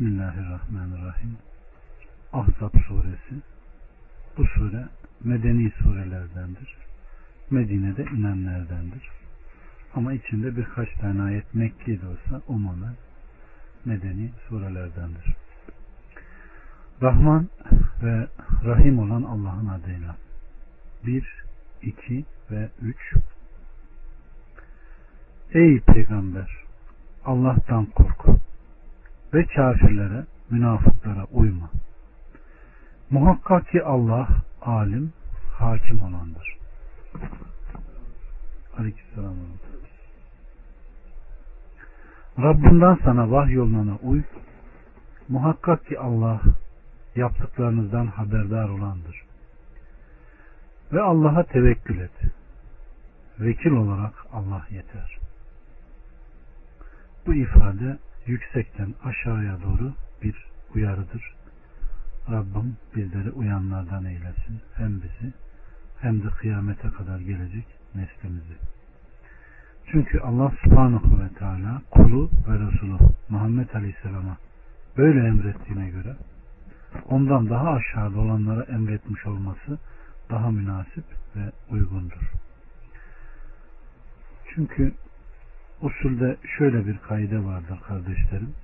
Bismillahirrahmanirrahim. Ahzab suresi. Bu sure medeni surelerdendir. Medine'de inenlerdendir. Ama içinde birkaç tane ayet Mekki de olsa umumen medeni surelerdendir. Rahman ve Rahim olan Allah'ın adıyla. 1, 2 ve 3 Ey Peygamber! Allah'tan kork ve kafirlere, münafıklara uyma. Muhakkak ki Allah alim, hakim olandır. Aleykümselam. Rabbinden sana vahyolunana uy. Muhakkak ki Allah yaptıklarınızdan haberdar olandır. Ve Allah'a tevekkül et. Vekil olarak Allah yeter. Bu ifade yüksekten aşağıya doğru bir uyarıdır. Rabbim bizleri uyanlardan eylesin. Hem bizi hem de kıyamete kadar gelecek neslimizi. Çünkü Allah subhanahu ve teala kulu ve Resulü Muhammed Aleyhisselam'a böyle emrettiğine göre ondan daha aşağıda olanlara emretmiş olması daha münasip ve uygundur. Çünkü usulde şöyle bir kaide vardır kardeşlerim.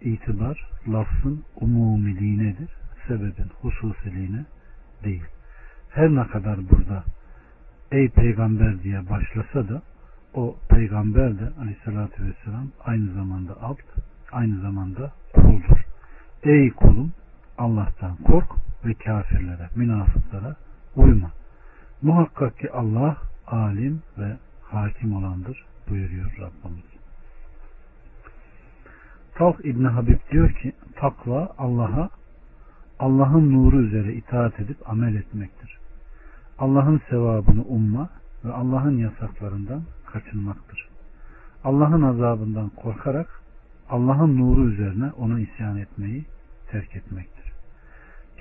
İtibar lafzın umumiliğinedir. Sebebin hususiliğine değil. Her ne kadar burada ey peygamber diye başlasa da o peygamber de aleyhissalatü vesselam aynı zamanda abd, aynı zamanda kuldur. Ey kulum Allah'tan kork ve kafirlere, münafıklara uyma. Muhakkak ki Allah alim ve hakim olandır buyuruyor Rabbimiz. Talk İbni Habib diyor ki takva Allah'a Allah'ın nuru üzere itaat edip amel etmektir. Allah'ın sevabını umma ve Allah'ın yasaklarından kaçınmaktır. Allah'ın azabından korkarak Allah'ın nuru üzerine ona isyan etmeyi terk etmektir.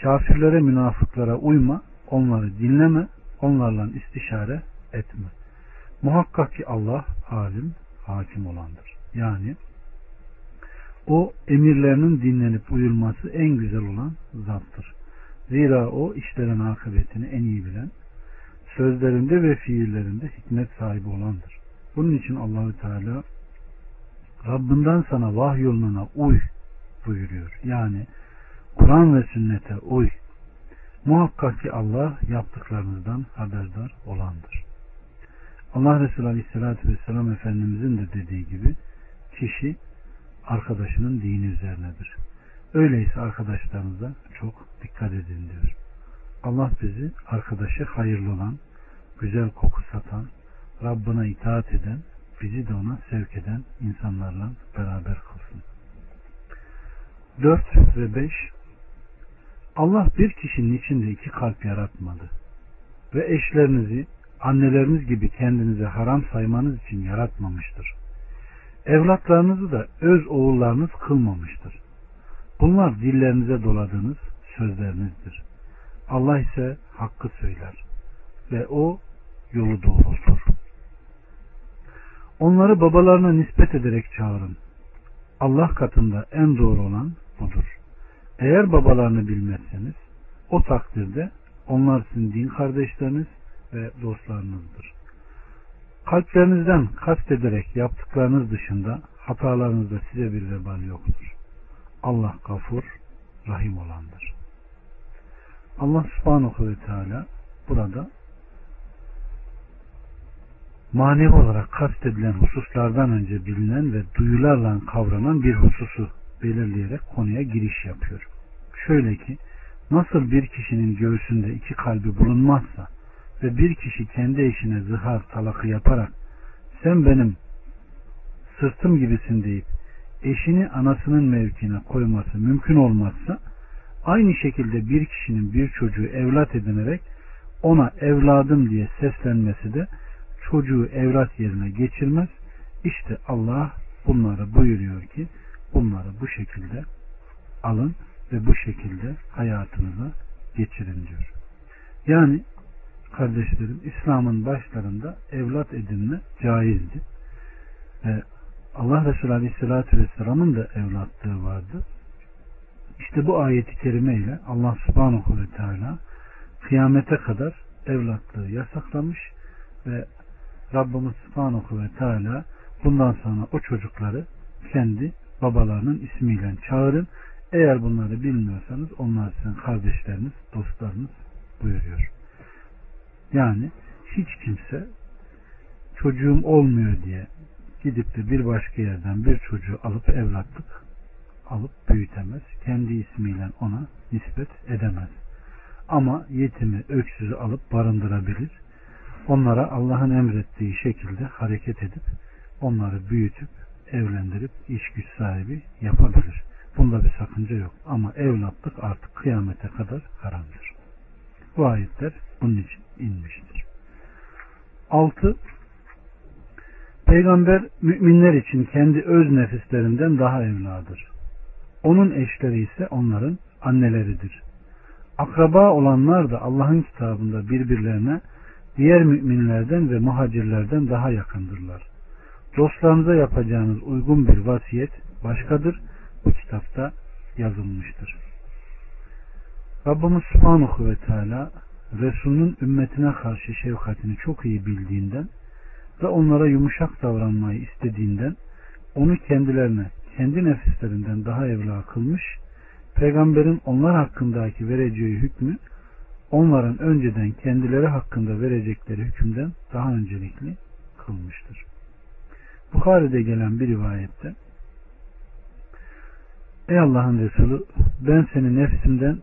Kafirlere, münafıklara uyma, onları dinleme, onlarla istişare etme. Muhakkak ki Allah alim, hakim olandır. Yani o emirlerinin dinlenip uyulması en güzel olan zattır. Zira o işlerin akıbetini en iyi bilen, sözlerinde ve fiillerinde hikmet sahibi olandır. Bunun için Allahü Teala Rabbinden sana vahyoluna uy buyuruyor. Yani Kur'an ve sünnete uy. Muhakkak ki Allah yaptıklarınızdan haberdar olandır. Allah Resulü Aleyhisselatü Vesselam Efendimizin de dediği gibi kişi arkadaşının dini üzerinedir. Öyleyse arkadaşlarınıza çok dikkat edin diyor. Allah bizi arkadaşı hayırlı olan, güzel koku satan, Rabbına itaat eden, bizi de ona sevk eden insanlarla beraber kılsın. 4 ve 5 Allah bir kişinin içinde iki kalp yaratmadı ve eşlerinizi anneleriniz gibi kendinize haram saymanız için yaratmamıştır. Evlatlarınızı da öz oğullarınız kılmamıştır. Bunlar dillerinize doladığınız sözlerinizdir. Allah ise hakkı söyler ve o yolu doğrultur. Onları babalarına nispet ederek çağırın. Allah katında en doğru olan budur. Eğer babalarını bilmezseniz o takdirde onlar sizin din kardeşleriniz ve dostlarınızdır. Kalplerinizden kastederek yaptıklarınız dışında hatalarınızda size bir vebal yoktur. Allah gafur, rahim olandır. Allah subhanahu ve teala burada manevi olarak kastedilen hususlardan önce bilinen ve duyularla kavranan bir hususu belirleyerek konuya giriş yapıyor. Şöyle ki nasıl bir kişinin göğsünde iki kalbi bulunmazsa ve bir kişi kendi eşine zihar talakı yaparak sen benim sırtım gibisin deyip eşini anasının mevkine koyması mümkün olmazsa aynı şekilde bir kişinin bir çocuğu evlat edinerek ona evladım diye seslenmesi de çocuğu evlat yerine geçirmez. İşte Allah bunları buyuruyor ki bunları bu şekilde alın ve bu şekilde hayatınıza geçirin diyor. Yani kardeşlerim İslam'ın başlarında evlat edinme caizdi. Ve Allah Resulü Aleyhisselatü Vesselam'ın da evlatlığı vardı. İşte bu ayeti kerime ile Allah subhanahu ve teala kıyamete kadar evlatlığı yasaklamış ve Rabbimiz subhanahu ve teala bundan sonra o çocukları kendi babalarının ismiyle çağırın. Eğer bunları bilmiyorsanız onlar sizin kardeşleriniz, dostlarınız buyuruyor. Yani hiç kimse çocuğum olmuyor diye gidip de bir başka yerden bir çocuğu alıp evlatlık alıp büyütemez. Kendi ismiyle ona nispet edemez. Ama yetimi, öksüzü alıp barındırabilir. Onlara Allah'ın emrettiği şekilde hareket edip onları büyütüp evlendirip iş güç sahibi yapabilir. Bunda bir sakınca yok. Ama evlatlık artık kıyamete kadar haramdır. Bu ayetler bunun için inmiştir. 6. Peygamber müminler için kendi öz nefislerinden daha evladır. Onun eşleri ise onların anneleridir. Akraba olanlar da Allah'ın kitabında birbirlerine diğer müminlerden ve muhacirlerden daha yakındırlar. Dostlarınıza yapacağınız uygun bir vasiyet başkadır. Bu kitapta yazılmıştır. Rabbimiz Subhanahu ve Teala Resulünün ümmetine karşı şefkatini çok iyi bildiğinden ve onlara yumuşak davranmayı istediğinden onu kendilerine kendi nefislerinden daha evla kılmış, peygamberin onlar hakkındaki vereceği hükmü onların önceden kendileri hakkında verecekleri hükümden daha öncelikli kılmıştır. Bukhari'de gelen bir rivayette Ey Allah'ın Resulü ben seni nefsimden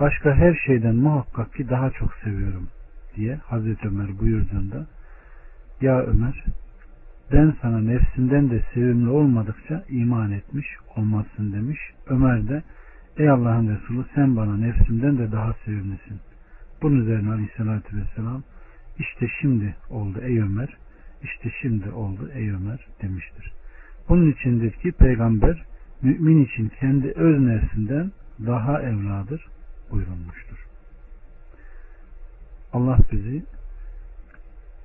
başka her şeyden muhakkak ki daha çok seviyorum diye Hazreti Ömer buyurduğunda ya Ömer ben sana nefsinden de sevimli olmadıkça iman etmiş olmazsın demiş. Ömer de ey Allah'ın Resulü sen bana nefsimden de daha sevimlisin. Bunun üzerine aleyhissalatü vesselam işte şimdi oldu ey Ömer işte şimdi oldu ey Ömer demiştir. Bunun içindir ki peygamber mümin için kendi öz nefsinden daha evladır buyurulmuştur. Allah bizi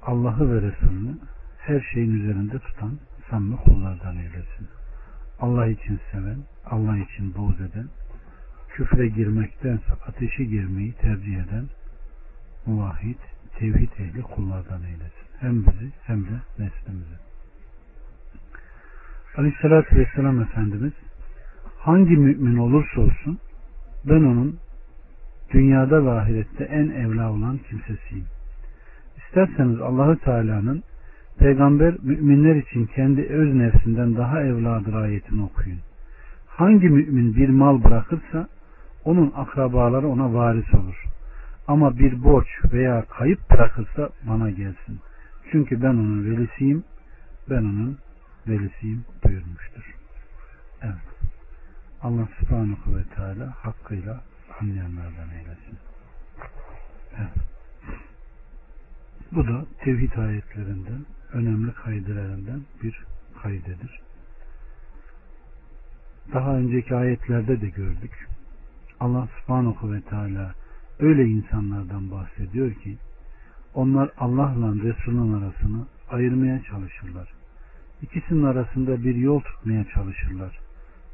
Allah'ı ve Resulünü her şeyin üzerinde tutan samimi kullardan eylesin. Allah için seven, Allah için boğz eden, küfre girmektense ateşe girmeyi tercih eden muvahhid, tevhid ehli kullardan eylesin. Hem bizi hem de neslimizi. Aleyhissalatü Vesselam Efendimiz hangi mümin olursa olsun ben onun dünyada ve ahirette en evla olan kimsesiyim. İsterseniz Allahü Teala'nın peygamber müminler için kendi öz nefsinden daha evladır ayetini okuyun. Hangi mümin bir mal bırakırsa onun akrabaları ona varis olur. Ama bir borç veya kayıp bırakırsa bana gelsin. Çünkü ben onun velisiyim, ben onun velisiyim buyurmuştur. Evet. Allah subhanahu ve teala hakkıyla anlayanlardan eylesin. Bu da tevhid ayetlerinden önemli kaydelerinden bir kaydedir. Daha önceki ayetlerde de gördük. Allah subhanahu ve teala öyle insanlardan bahsediyor ki onlar Allah'la Resul'ün arasını ayırmaya çalışırlar. İkisinin arasında bir yol tutmaya çalışırlar.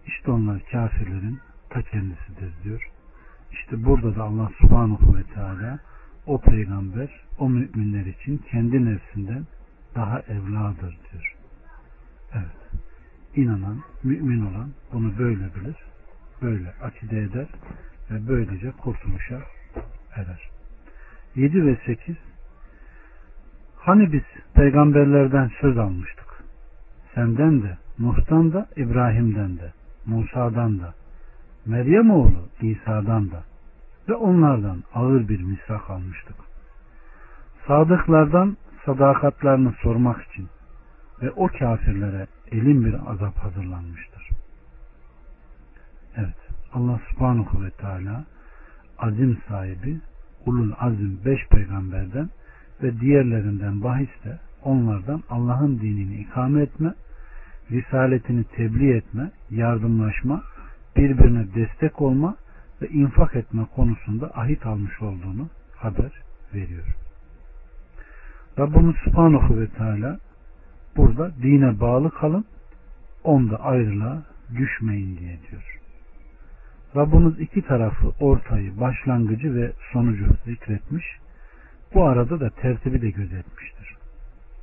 İşte onlar kafirlerin ta kendisidir diyor. İşte burada da Allah subhanahu ve teala o peygamber o müminler için kendi nefsinden daha evladır diyor. Evet. İnanan, mümin olan bunu böyle bilir, böyle akide eder ve böylece kurtuluşa erer. 7 ve 8 Hani biz peygamberlerden söz almıştık. Senden de, Nuh'tan da, İbrahim'den de, Musa'dan da, Meryem oğlu İsa'dan da ve onlardan ağır bir misrak almıştık. Sadıklardan sadakatlerini sormak için ve o kafirlere elin bir azap hazırlanmıştır. Evet Allah subhanahu ve teala azim sahibi ulul azim beş peygamberden ve diğerlerinden bahiste onlardan Allah'ın dinini ikame etme, risaletini tebliğ etme, yardımlaşma, birbirine destek olma ve infak etme konusunda ahit almış olduğunu haber veriyor. Rabbimiz Subhanahu ve Teala burada dine bağlı kalın onda ayrılığa düşmeyin diye diyor. Rabbimiz iki tarafı, ortayı, başlangıcı ve sonucu zikretmiş. Bu arada da tertibi de gözetmiştir.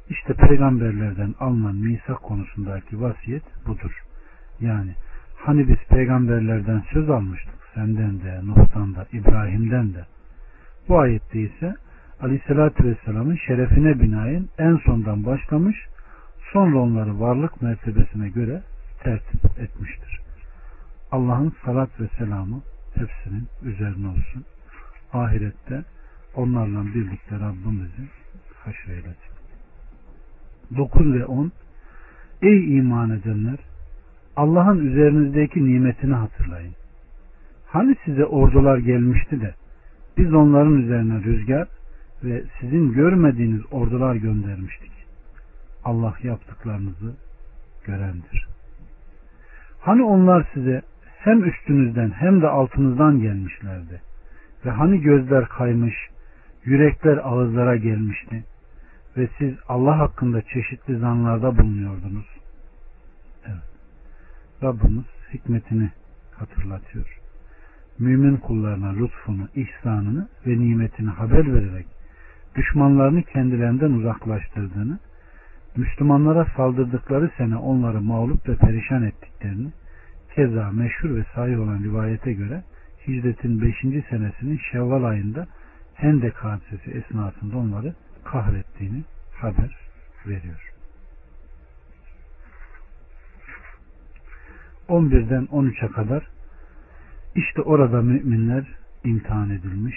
İşte peygamberlerden alınan misak konusundaki vasiyet budur. Yani hani biz peygamberlerden söz almıştık senden de, Nuh'tan da, İbrahim'den de. Bu ayette ise Aleyhisselatü Vesselam'ın şerefine binaen en sondan başlamış, sonra onları varlık mertebesine göre tertip etmiştir. Allah'ın salat ve selamı hepsinin üzerine olsun. Ahirette onlarla birlikte Rabbimizi haşreylesin. 9 ve 10 Ey iman edenler! Allah'ın üzerinizdeki nimetini hatırlayın. Hani size ordular gelmişti de biz onların üzerine rüzgar ve sizin görmediğiniz ordular göndermiştik. Allah yaptıklarınızı görendir. Hani onlar size hem üstünüzden hem de altınızdan gelmişlerdi. Ve hani gözler kaymış, yürekler ağızlara gelmişti ve siz Allah hakkında çeşitli zanlarda bulunuyordunuz. Rabbimiz hikmetini hatırlatıyor. Mümin kullarına lütfunu, ihsanını ve nimetini haber vererek düşmanlarını kendilerinden uzaklaştırdığını, Müslümanlara saldırdıkları sene onları mağlup ve perişan ettiklerini, keza meşhur ve sahih olan rivayete göre hicretin 5. senesinin Şevval ayında Hendek hadisesi esnasında onları kahrettiğini haber veriyor. 11'den 13'e kadar işte orada müminler imtihan edilmiş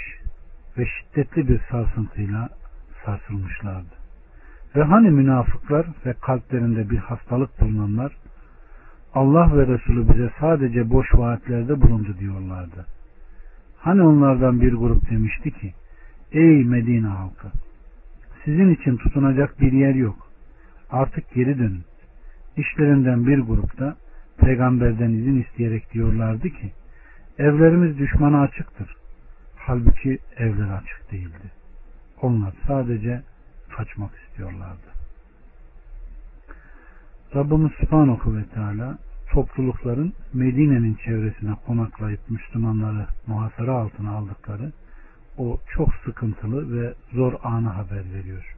ve şiddetli bir sarsıntıyla sarsılmışlardı. Ve hani münafıklar ve kalplerinde bir hastalık bulunanlar Allah ve Resulü bize sadece boş vaatlerde bulundu diyorlardı. Hani onlardan bir grup demişti ki Ey Medine halkı sizin için tutunacak bir yer yok. Artık geri dönün. İşlerinden bir grupta peygamberden izin isteyerek diyorlardı ki evlerimiz düşmana açıktır. Halbuki evler açık değildi. Onlar sadece kaçmak istiyorlardı. Rabbimiz Subhanahu ve Teala toplulukların Medine'nin çevresine konaklayıp Müslümanları muhasara altına aldıkları o çok sıkıntılı ve zor anı haber veriyor.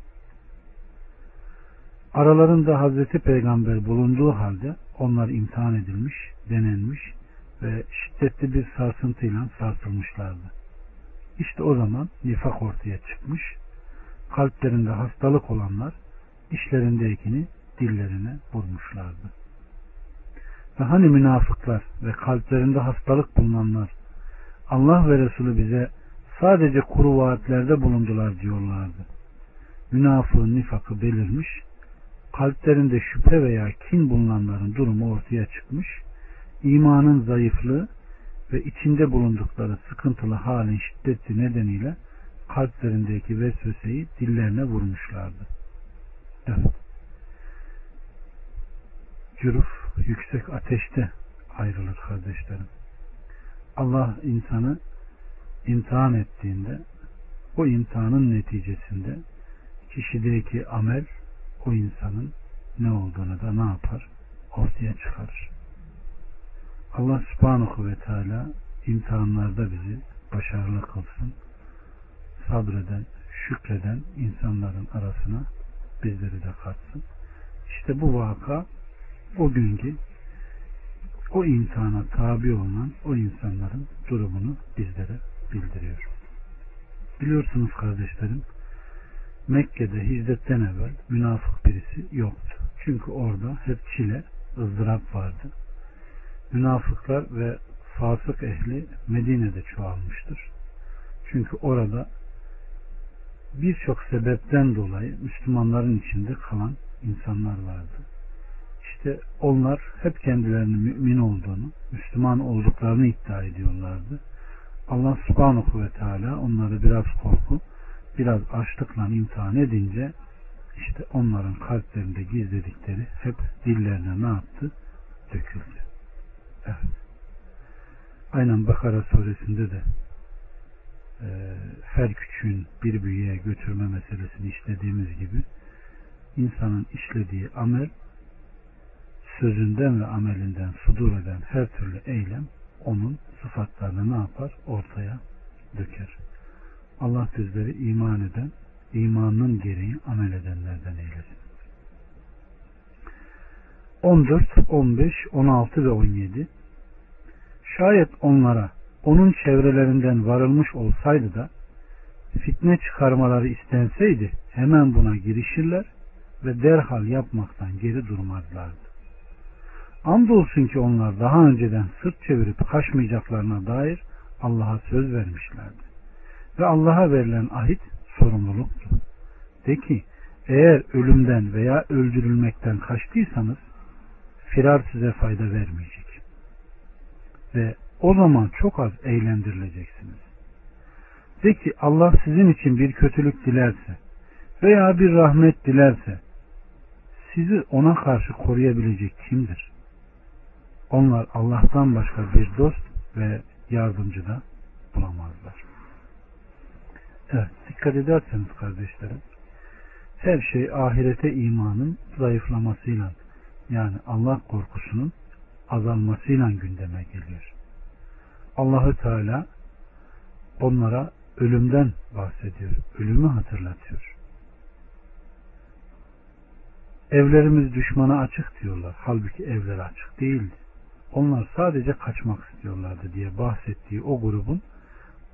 Aralarında Hazreti Peygamber bulunduğu halde onlar imtihan edilmiş, denenmiş ve şiddetli bir sarsıntıyla sarsılmışlardı. İşte o zaman nifak ortaya çıkmış, kalplerinde hastalık olanlar işlerindekini dillerine vurmuşlardı. Ve hani münafıklar ve kalplerinde hastalık bulunanlar Allah ve Resulü bize sadece kuru vaatlerde bulundular diyorlardı. Münafığın nifakı belirmiş, kalplerinde şüphe veya kin bulunanların durumu ortaya çıkmış, imanın zayıflığı ve içinde bulundukları sıkıntılı halin şiddeti nedeniyle kalplerindeki vesveseyi dillerine vurmuşlardı. Evet. Cüruf yüksek ateşte ayrılır kardeşlerim. Allah insanı imtihan ettiğinde o imtihanın neticesinde kişideki amel o insanın ne olduğunu da ne yapar? Ortaya çıkarır. Allah subhanahu ve teala imtihanlarda bizi başarılı kılsın. Sabreden, şükreden insanların arasına bizleri de katsın. İşte bu vaka o günkü o imtihana tabi olan o insanların durumunu bizlere bildiriyor. Biliyorsunuz kardeşlerim Mekke'de hicretten evvel münafık birisi yoktu. Çünkü orada hep çile, ızdırap vardı. Münafıklar ve fasık ehli Medine'de çoğalmıştır. Çünkü orada birçok sebepten dolayı Müslümanların içinde kalan insanlar vardı. İşte onlar hep kendilerinin mümin olduğunu, Müslüman olduklarını iddia ediyorlardı. Allah subhanahu ve teala onları biraz korku, biraz açlıkla imtihan edince işte onların kalplerinde gizledikleri hep dillerine ne yaptı? Döküldü. Evet. Aynen Bakara suresinde de e, her küçüğün bir büyüye götürme meselesini işlediğimiz gibi insanın işlediği amel sözünden ve amelinden sudur eden her türlü eylem onun sıfatlarını ne yapar? Ortaya döker. Allah bizleri iman eden, imanının gereği amel edenlerden eylesin. 14, 15, 16 ve 17 Şayet onlara onun çevrelerinden varılmış olsaydı da fitne çıkarmaları istenseydi hemen buna girişirler ve derhal yapmaktan geri durmazlardı. Andolsun ki onlar daha önceden sırt çevirip kaçmayacaklarına dair Allah'a söz vermişlerdi. Ve Allah'a verilen ahit sorumluluktu. De ki eğer ölümden veya öldürülmekten kaçtıysanız firar size fayda vermeyecek. Ve o zaman çok az eğlendirileceksiniz. De ki Allah sizin için bir kötülük dilerse veya bir rahmet dilerse sizi ona karşı koruyabilecek kimdir? Onlar Allah'tan başka bir dost ve yardımcı da bulamazlar. Evet, dikkat ederseniz kardeşlerim, her şey ahirete imanın zayıflamasıyla yani Allah korkusunun azalmasıyla gündeme geliyor. Allahü Teala onlara ölümden bahsediyor. Ölümü hatırlatıyor. Evlerimiz düşmana açık diyorlar. Halbuki evler açık değildi. Onlar sadece kaçmak istiyorlardı diye bahsettiği o grubun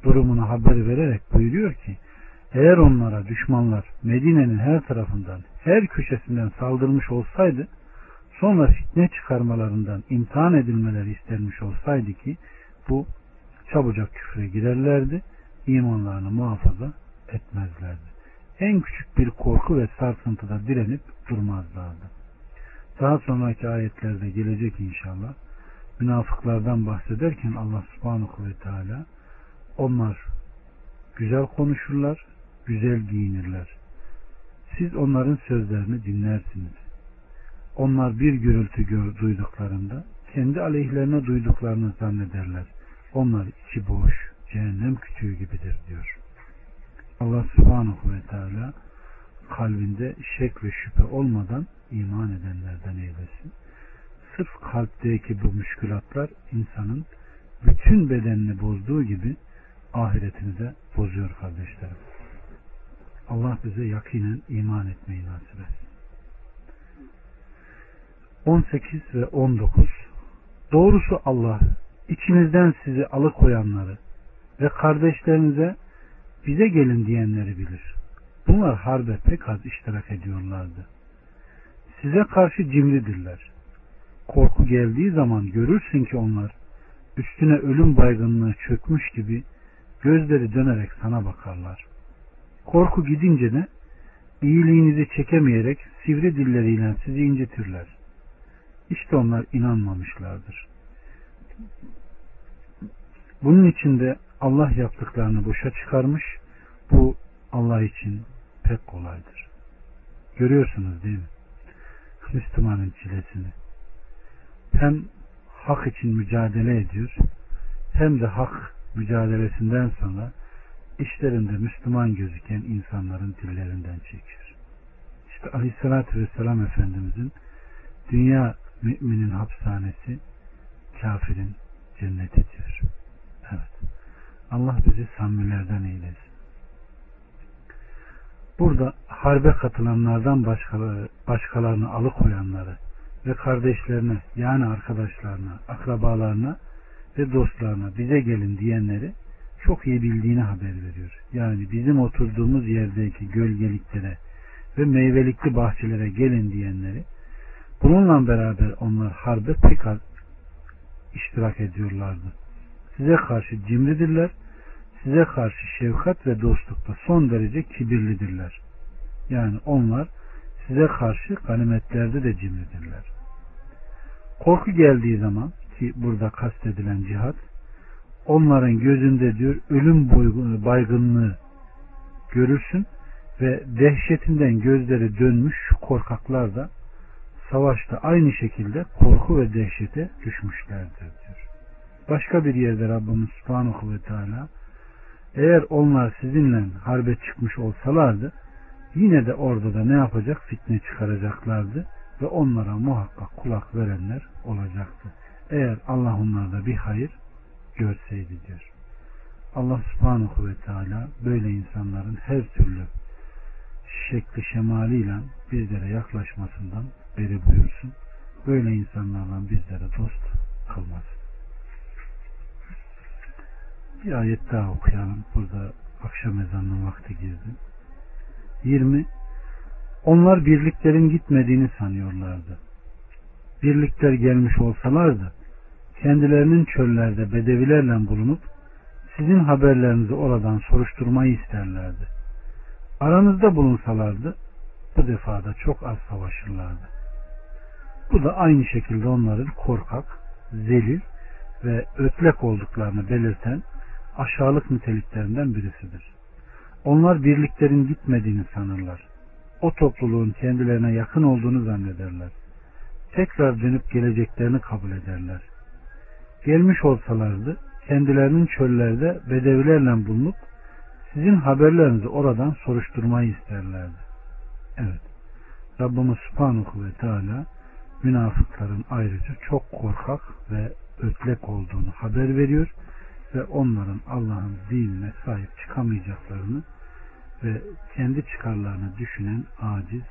durumunu haber vererek buyuruyor ki eğer onlara düşmanlar Medine'nin her tarafından, her köşesinden saldırmış olsaydı sonra fitne çıkarmalarından imtihan edilmeleri istenmiş olsaydı ki bu çabucak küfre girerlerdi, imanlarını muhafaza etmezlerdi. En küçük bir korku ve sarsıntıda direnip durmazlardı. Daha sonraki ayetlerde gelecek inşallah münafıklardan bahsederken Allah subhanahu ve teala onlar güzel konuşurlar, güzel giyinirler. Siz onların sözlerini dinlersiniz. Onlar bir gürültü duyduklarında kendi aleyhlerine duyduklarını zannederler. Onlar içi boş, cehennem kütüğü gibidir diyor. Allah subhanahu ve teala kalbinde şek ve şüphe olmadan iman edenlerden eylesin. Sırf kalpteki bu müşkülatlar insanın bütün bedenini bozduğu gibi ahiretini de bozuyor kardeşlerim. Allah bize yakinen iman etmeyi nasip etsin. 18 ve 19 Doğrusu Allah içinizden sizi alıkoyanları ve kardeşlerinize bize gelin diyenleri bilir. Bunlar harbe pek az iştirak ediyorlardı. Size karşı cimridirler. Korku geldiği zaman görürsün ki onlar üstüne ölüm baygınlığı çökmüş gibi gözleri dönerek sana bakarlar. Korku gidince de iyiliğinizi çekemeyerek sivri dilleriyle sizi incitirler. İşte onlar inanmamışlardır. Bunun için de Allah yaptıklarını boşa çıkarmış. Bu Allah için pek kolaydır. Görüyorsunuz değil mi? Müslümanın çilesini. Hem hak için mücadele ediyor hem de hak mücadelesinden sonra işlerinde Müslüman gözüken insanların dillerinden çekiyor. İşte Aleyhisselatü Vesselam Efendimizin dünya müminin hapishanesi kafirin cenneti diyor. Evet. Allah bizi samimilerden eylesin. Burada harbe katılanlardan başkaları, başkalarını alıkoyanları ve kardeşlerine yani arkadaşlarına, akrabalarına ve dostlarına bize gelin diyenleri çok iyi bildiğini haber veriyor. Yani bizim oturduğumuz yerdeki gölgeliklere ve meyvelikli bahçelere gelin diyenleri bununla beraber onlar harbe pek az iştirak ediyorlardı. Size karşı cimridirler, size karşı şefkat ve dostlukta son derece kibirlidirler. Yani onlar size karşı ganimetlerde de cimridirler. Korku geldiği zaman ki burada kastedilen cihat onların gözünde diyor ölüm baygınlığı görürsün ve dehşetinden gözleri dönmüş şu korkaklar da savaşta aynı şekilde korku ve dehşete düşmüşlerdir diyor. Başka bir yerde Rabbimiz Subhanahu ve Teala eğer onlar sizinle harbe çıkmış olsalardı yine de orada da ne yapacak? Fitne çıkaracaklardı ve onlara muhakkak kulak verenler olacaktı. Eğer Allah onlarda bir hayır görseydi diyor. Allah subhanahu ve teala böyle insanların her türlü şekli şemaliyle bizlere yaklaşmasından beri buyursun. Böyle insanlarla bizlere dost kılmasın. Bir ayet daha okuyalım. Burada akşam ezanının vakti girdi. 20. Onlar birliklerin gitmediğini sanıyorlardı. Birlikler gelmiş olsalardı kendilerinin çöllerde bedevilerle bulunup sizin haberlerinizi oradan soruşturmayı isterlerdi. Aranızda bulunsalardı bu defada çok az savaşırlardı. Bu da aynı şekilde onların korkak, zelil ve ötlek olduklarını belirten aşağılık niteliklerinden birisidir. Onlar birliklerin gitmediğini sanırlar. O topluluğun kendilerine yakın olduğunu zannederler. Tekrar dönüp geleceklerini kabul ederler. Gelmiş olsalardı kendilerinin çöllerde bedevilerle bulunup sizin haberlerinizi oradan soruşturmayı isterlerdi. Evet. Rabbimiz Subhanahu ve Teala münafıkların ayrıca çok korkak ve ötlek olduğunu haber veriyor ve onların Allah'ın dinine sahip çıkamayacaklarını ve kendi çıkarlarını düşünen aciz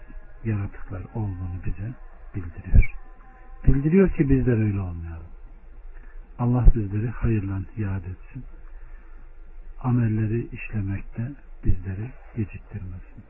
yaratıklar olduğunu bize bildiriyor. Bildiriyor ki bizler öyle olmayalım. Allah bizleri hayırla yad etsin. Amelleri işlemekte bizleri geciktirmesin.